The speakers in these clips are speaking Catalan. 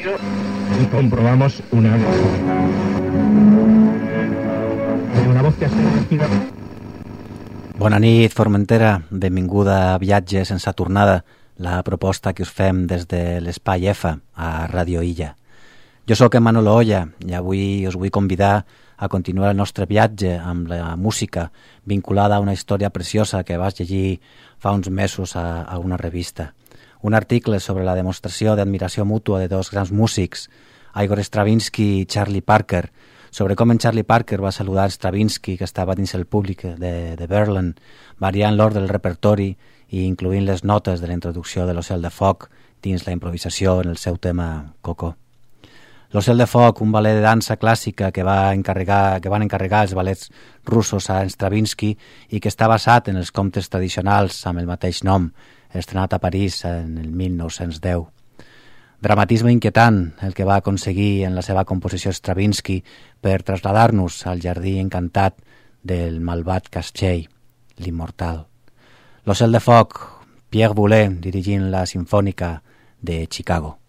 y comprobamos una una voz que ha sido Bona nit, Formentera. Benvinguda a Viatge sense tornada, la proposta que us fem des de l'Espai F a Radio Illa. Jo sóc en Manolo Olla i avui us vull convidar a continuar el nostre viatge amb la música vinculada a una història preciosa que vaig llegir fa uns mesos a, a una revista. Un article sobre la demostració d'admiració mútua de dos grans músics, Igor Stravinsky i Charlie Parker, sobre com en Charlie Parker va saludar Stravinsky, que estava dins el públic de, de Berlin, variant l'ordre del repertori i incluint les notes de la introducció de l'Ocel de Foc dins la improvisació en el seu tema Coco. L'Ocel de Foc, un ballet de dansa clàssica que, va encarregar, que van encarregar els ballets russos a Stravinsky i que està basat en els comptes tradicionals amb el mateix nom, estrenat a París en el 1910. Dramatisme inquietant el que va aconseguir en la seva composició Stravinsky per traslladar-nos al jardí encantat del malvat Castells, l'immortal. L'Ocel de Foc, Pierre Boulez dirigint la Sinfònica de Chicago.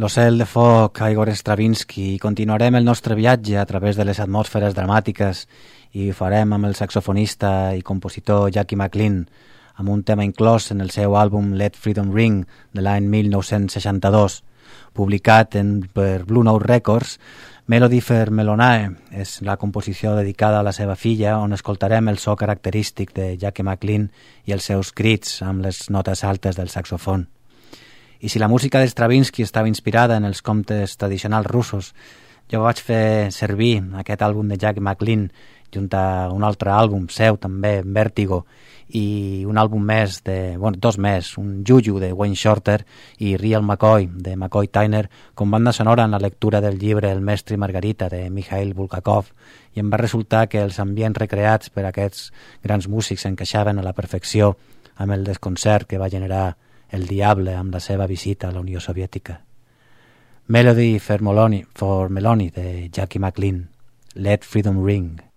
L'ocel de foc, Igor Stravinsky, i continuarem el nostre viatge a través de les atmosferes dramàtiques i ho farem amb el saxofonista i compositor Jackie McLean, amb un tema inclòs en el seu àlbum Let Freedom Ring de l'any 1962, publicat en, per Blue Note Records. Melody for Melonae és la composició dedicada a la seva filla, on escoltarem el so característic de Jackie McLean i els seus crits amb les notes altes del saxofon. I si la música de Stravinsky estava inspirada en els comptes tradicionals russos, jo vaig fer servir aquest àlbum de Jack McLean junt a un altre àlbum seu també, Vertigo, i un àlbum més, de, bueno, dos més, un Juju de Wayne Shorter i Real McCoy de McCoy Tyner com banda sonora en la lectura del llibre El mestre Margarita de Mikhail Bulgakov. I em va resultar que els ambients recreats per aquests grans músics encaixaven a la perfecció amb el desconcert que va generar el diable amb visita a la Unió Soviètica. Melody for Meloni, for Meloni de Jackie McLean. Let Freedom Ring.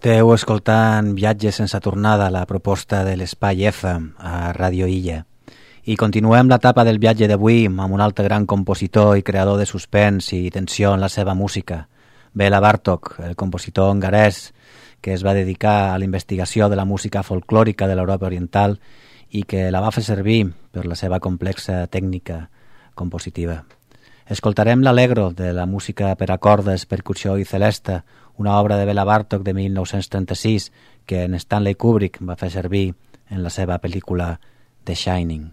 Esteu escoltant Viatge sense tornada, la proposta de l'Espai F a Radio Illa. I continuem l'etapa del viatge d'avui amb un altre gran compositor i creador de suspens i tensió en la seva música, Bela Bartok, el compositor hongarès que es va dedicar a la investigació de la música folclòrica de l'Europa Oriental i que la va fer servir per la seva complexa tècnica compositiva. Escoltarem l'Alegro de la música per a cordes, percussió i celesta, una obra de Bela Bartok de 1936 que en Stanley Kubrick va fer servir en la seva pel·lícula The Shining.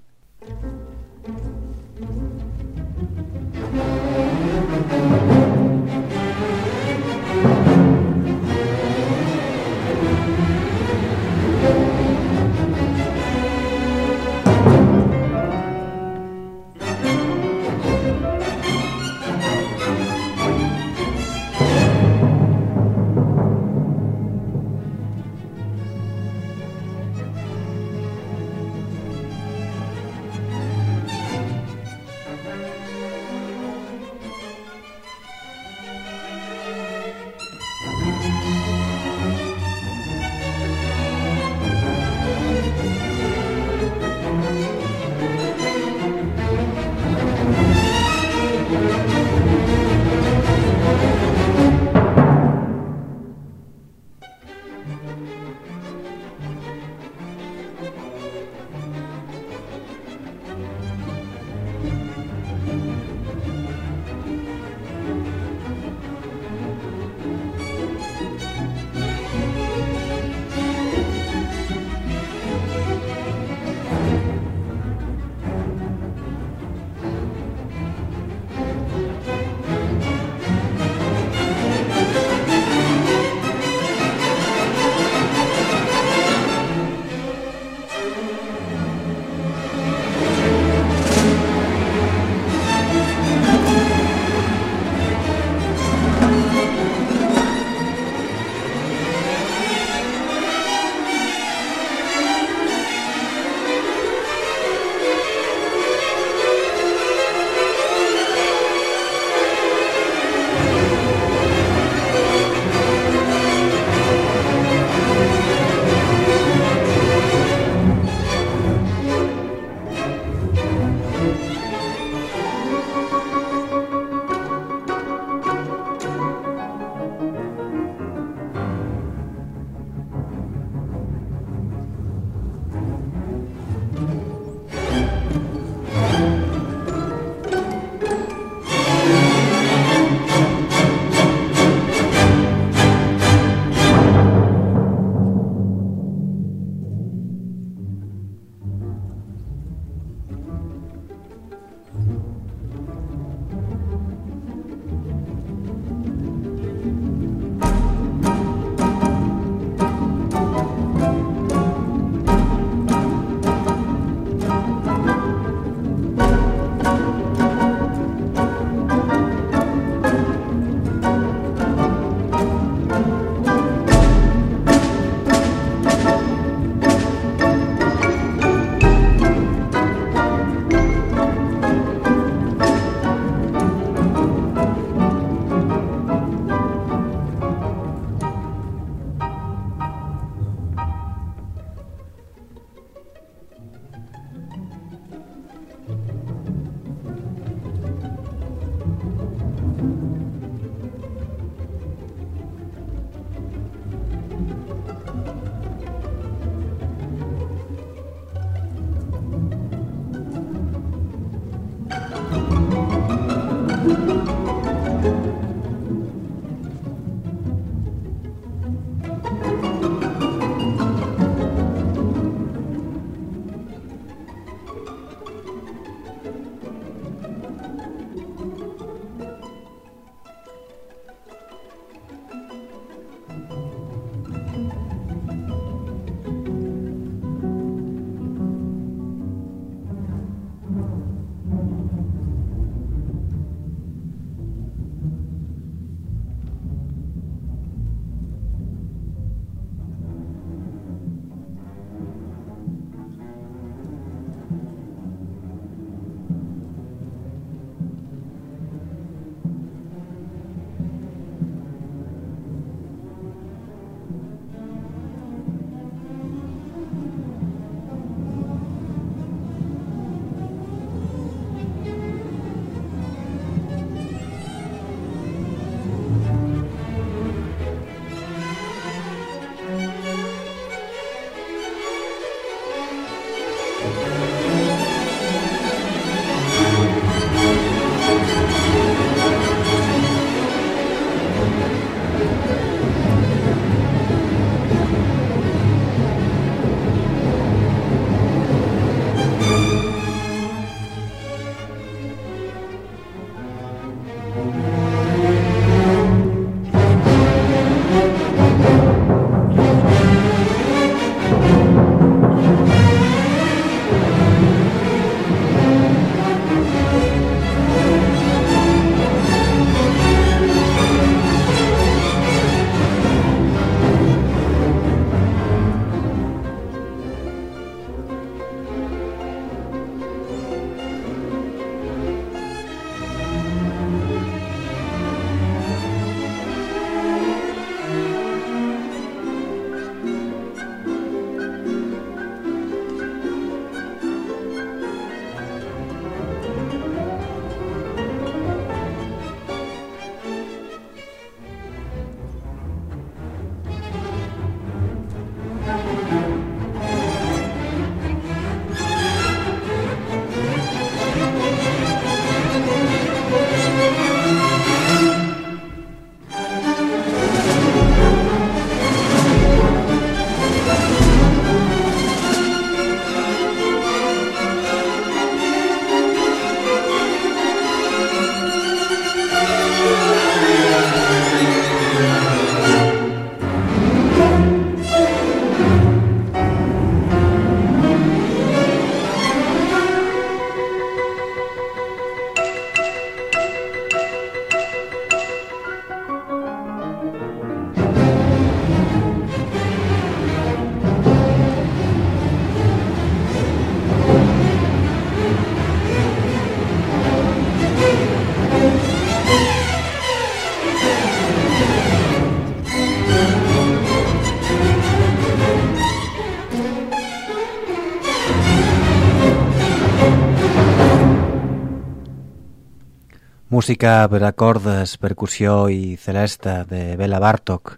Música per a cordes, percussió i celesta de Bela Bartok,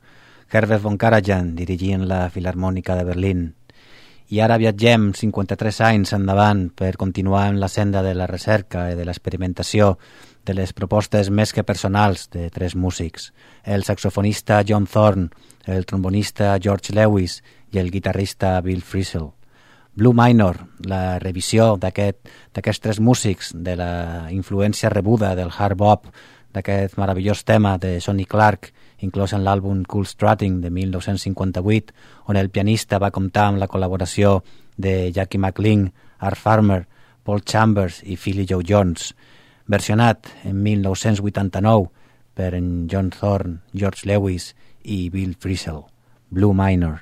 Herbert von Karajan dirigint la Filarmònica de Berlín. I ara viatgem 53 anys endavant per continuar en la senda de la recerca i de l'experimentació de les propostes més que personals de tres músics, el saxofonista John Thorne, el trombonista George Lewis i el guitarrista Bill Frisell. Blue Minor, la revisió d'aquests aquest, tres músics, de la influència rebuda del hard bop, d'aquest meravellós tema de Sonny Clark, inclòs en l'àlbum Cool Strutting de 1958, on el pianista va comptar amb la col·laboració de Jackie McLean, Art Farmer, Paul Chambers i Philly Joe Jones, versionat en 1989 per en John Thorne, George Lewis i Bill Frisell. Blue Minor.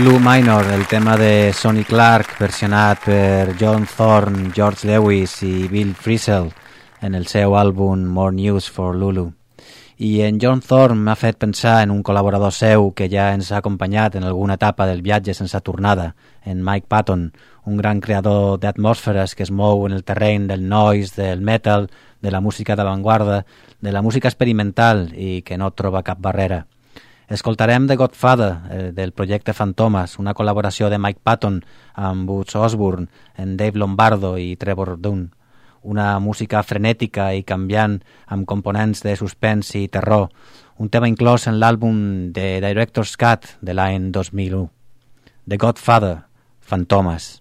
Blue Minor, el tema de Sonny Clark, versionat per John Thorne, George Lewis i Bill Frisell en el seu àlbum More News for Lulu. I en John Thorne m'ha fet pensar en un col·laborador seu que ja ens ha acompanyat en alguna etapa del viatge sense tornada, en Mike Patton, un gran creador d'atmosferes que es mou en el terreny del noise, del metal, de la música d'avantguarda, de la música experimental i que no troba cap barrera. Escoltarem The Godfather, eh, del projecte Fantomas, una col·laboració de Mike Patton amb Butch Osborne, en Dave Lombardo i Trevor Dunn. Una música frenètica i canviant amb components de suspens i terror, un tema inclòs en l'àlbum de Director's Cut de l'any 2001. The Godfather, Fantomas.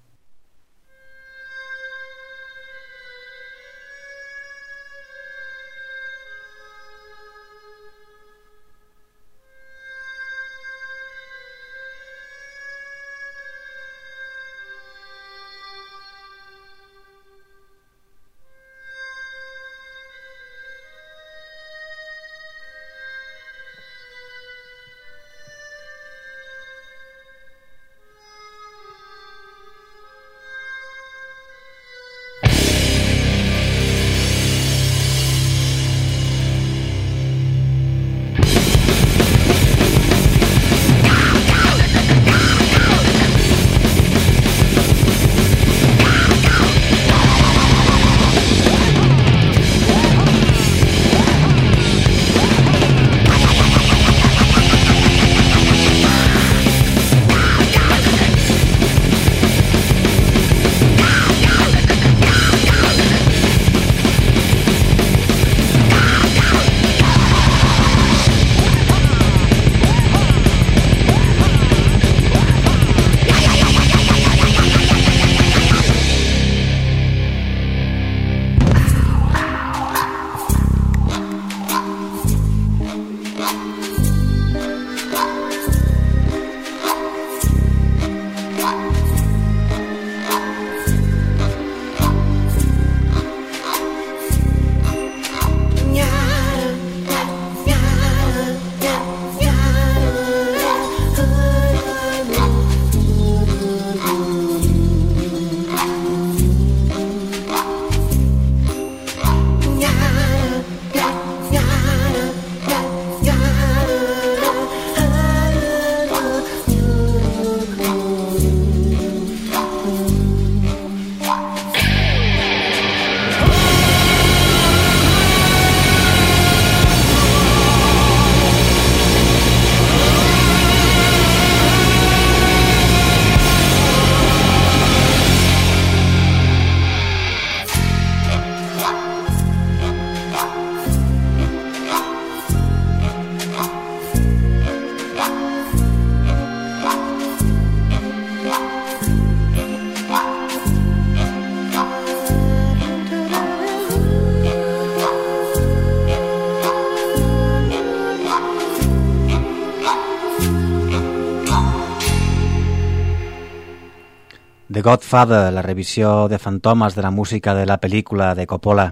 The Godfather, la revisió de fantomes de la música de la pel·lícula de Coppola.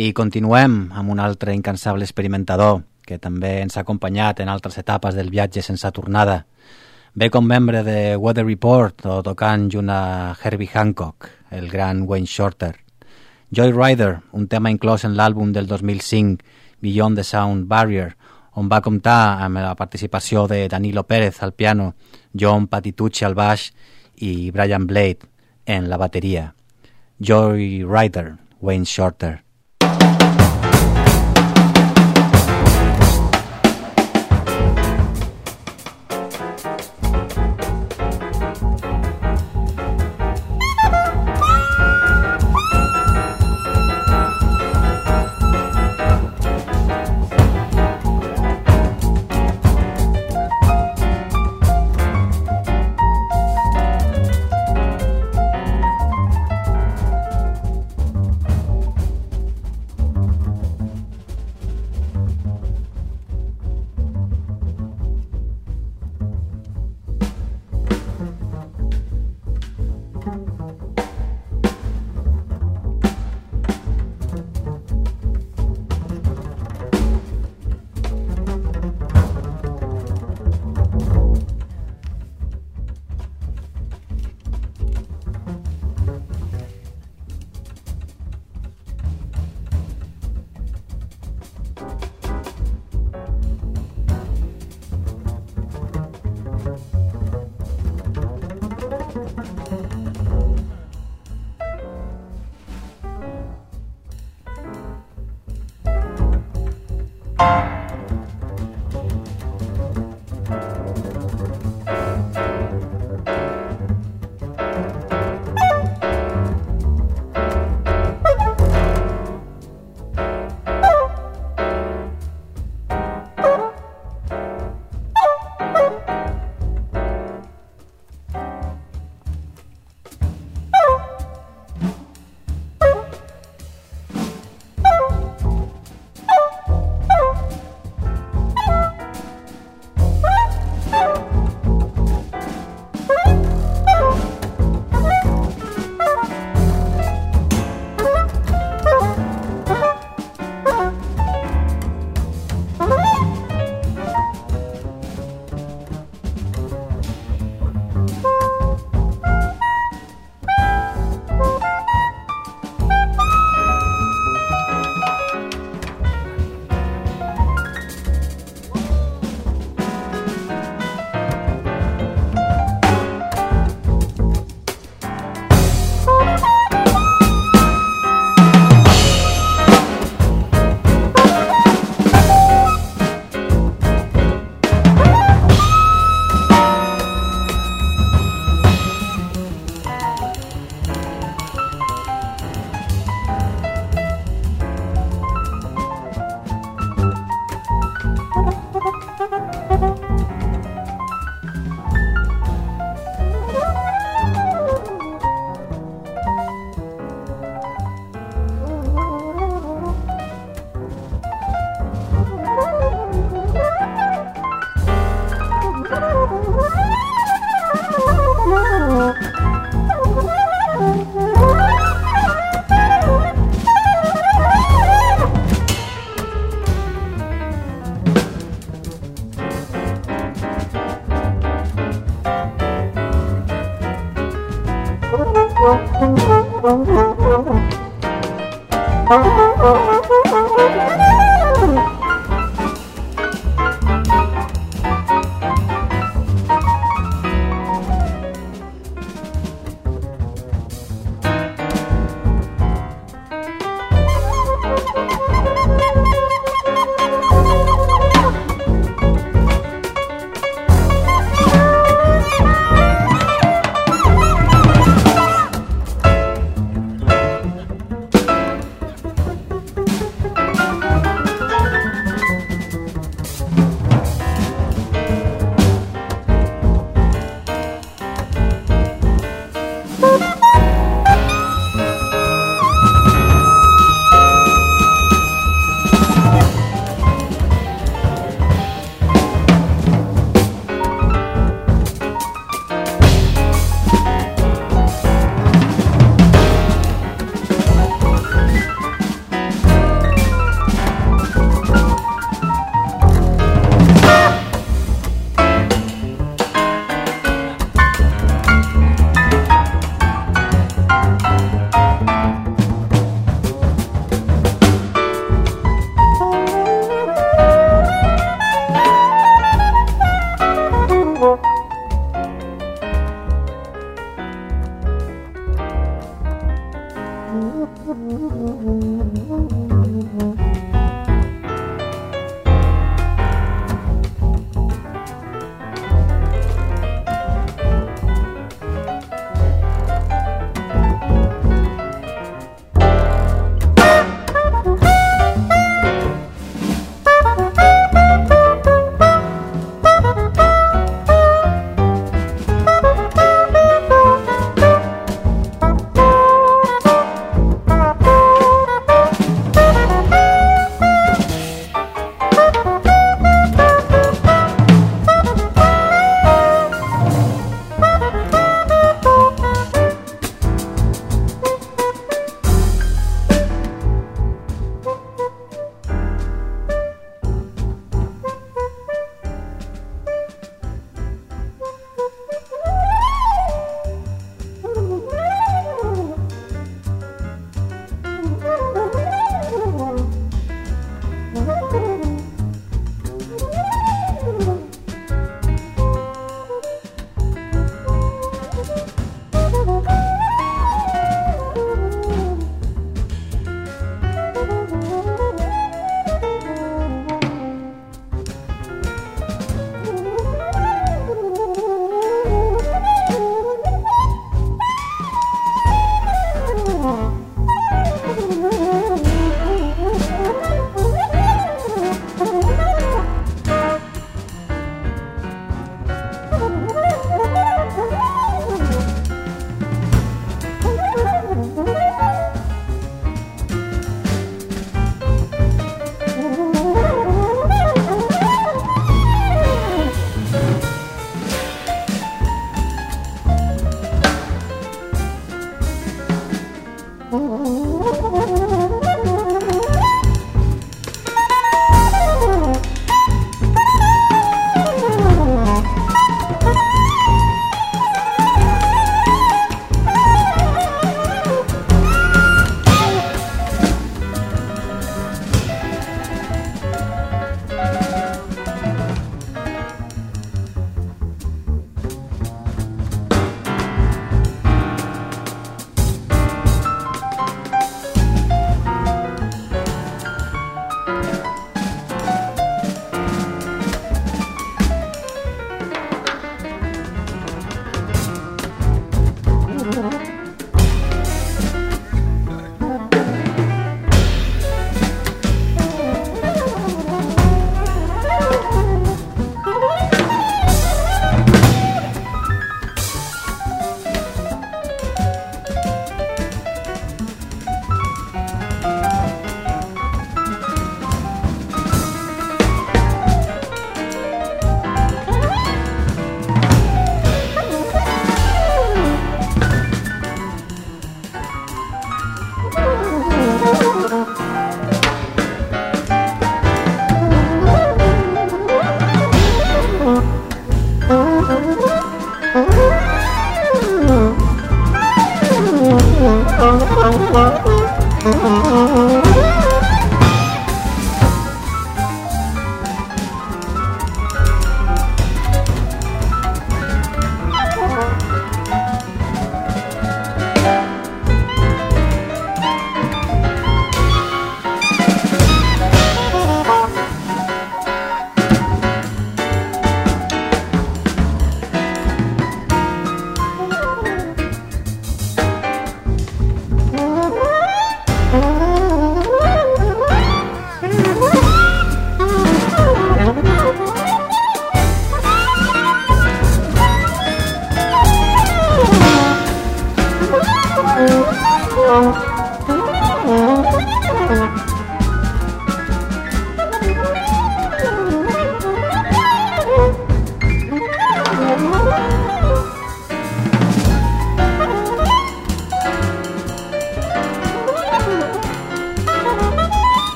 I continuem amb un altre incansable experimentador que també ens ha acompanyat en altres etapes del viatge sense tornada. Ve com membre de Weather Report o tocant junt a Herbie Hancock, el gran Wayne Shorter. Joy Rider, un tema inclòs en l'àlbum del 2005, Beyond the Sound Barrier, on va comptar amb la participació de Danilo Pérez al piano, John Patitucci al baix y Brian Blade en la batería. Joy Rider, Wayne Shorter.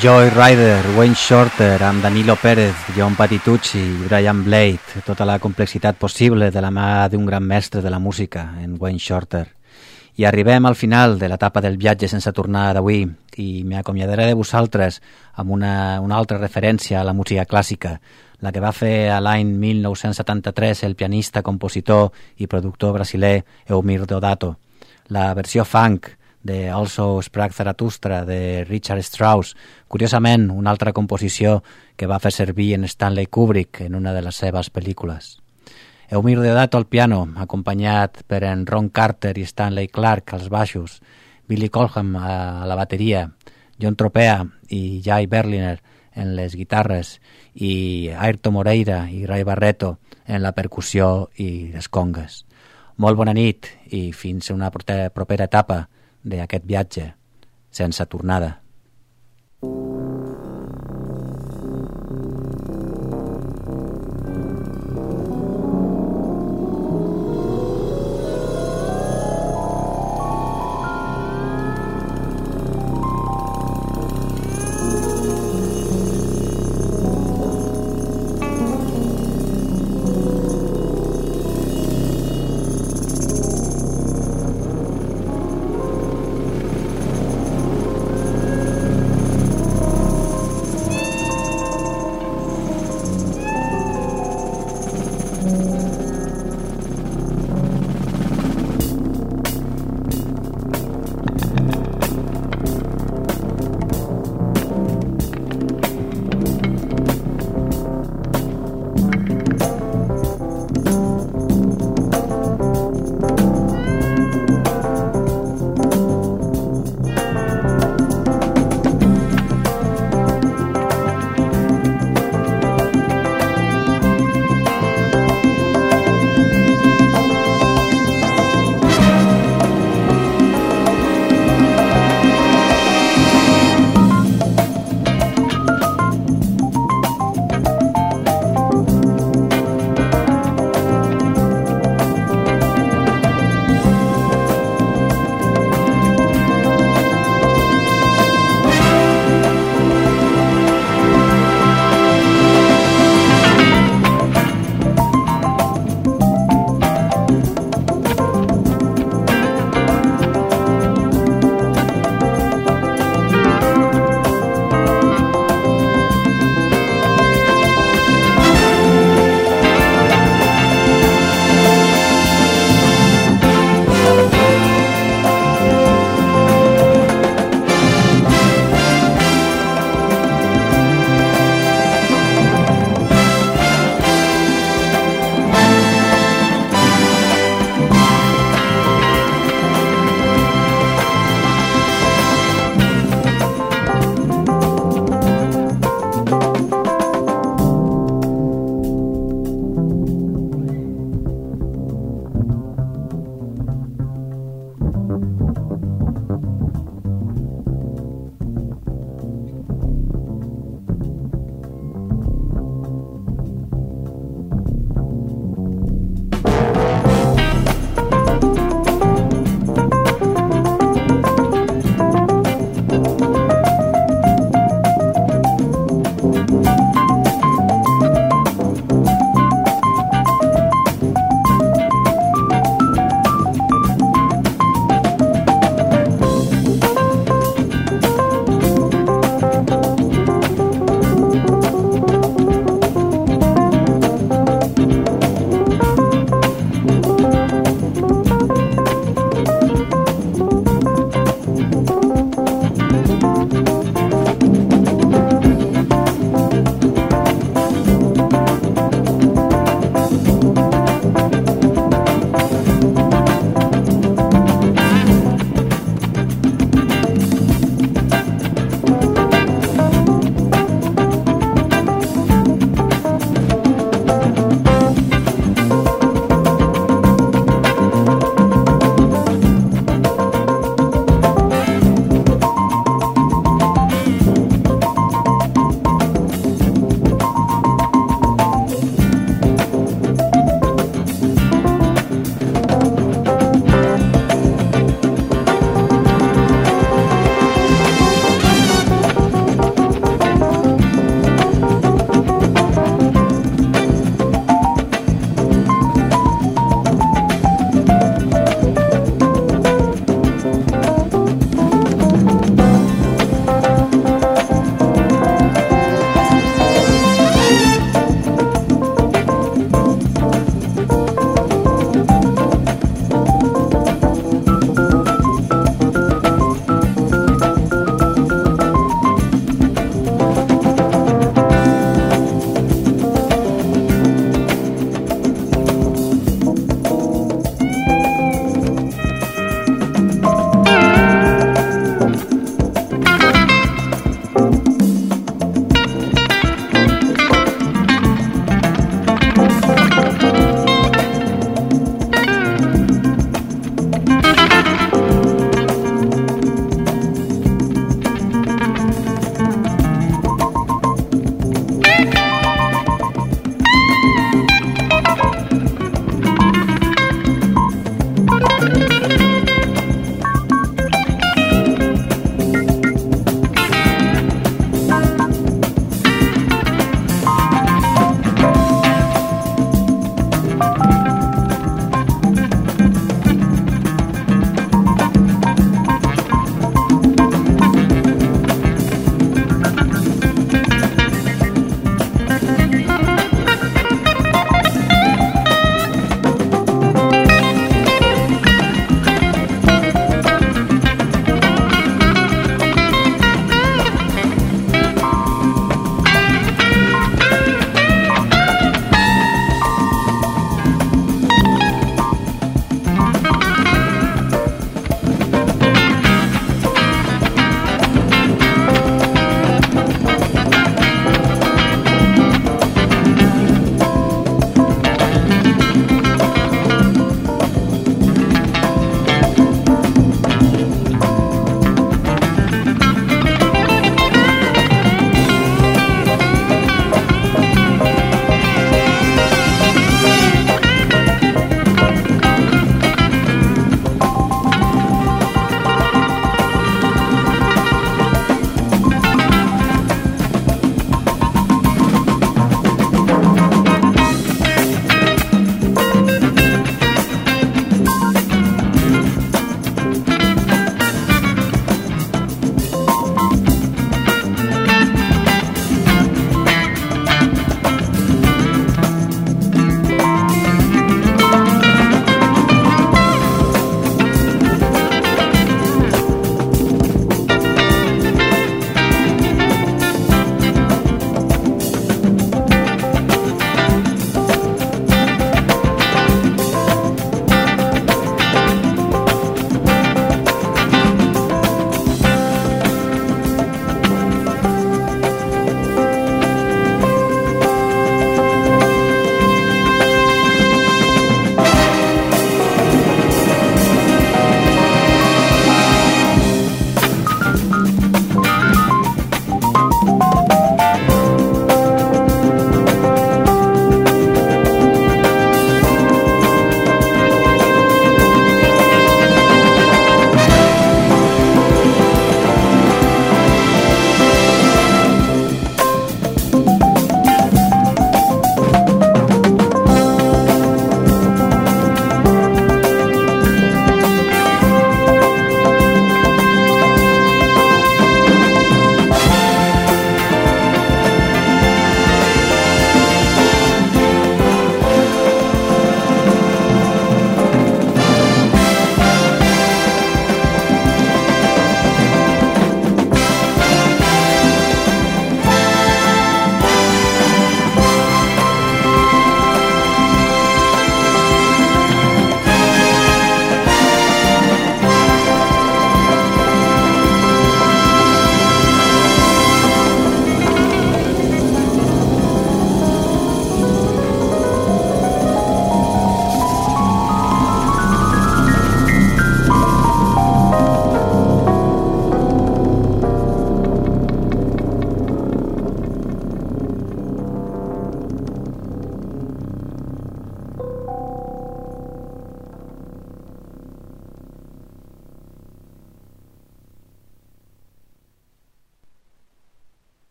Joy Rider, Wayne Shorter, amb Danilo Pérez, John Patitucci i Brian Blade, tota la complexitat possible de la mà d'un gran mestre de la música, en Wayne Shorter. I arribem al final de l'etapa del viatge sense tornar d'avui i m'acomiadaré de vosaltres amb una, una altra referència a la música clàssica, la que va fer a l'any 1973 el pianista, compositor i productor brasiler Eumir Deodato. La versió funk de Also Sprach Zarathustra de Richard Strauss, curiosament una altra composició que va fer servir en Stanley Kubrick en una de les seves pel·lícules. Eumir Deodato al piano, acompanyat per en Ron Carter i Stanley Clark als baixos, Billy Colham a la bateria, John Tropea i Jai Berliner en les guitarres i Ayrton Moreira i Ray Barreto en la percussió i les congues. Molt bona nit i fins a una propera etapa d'aquest viatge sense tornada.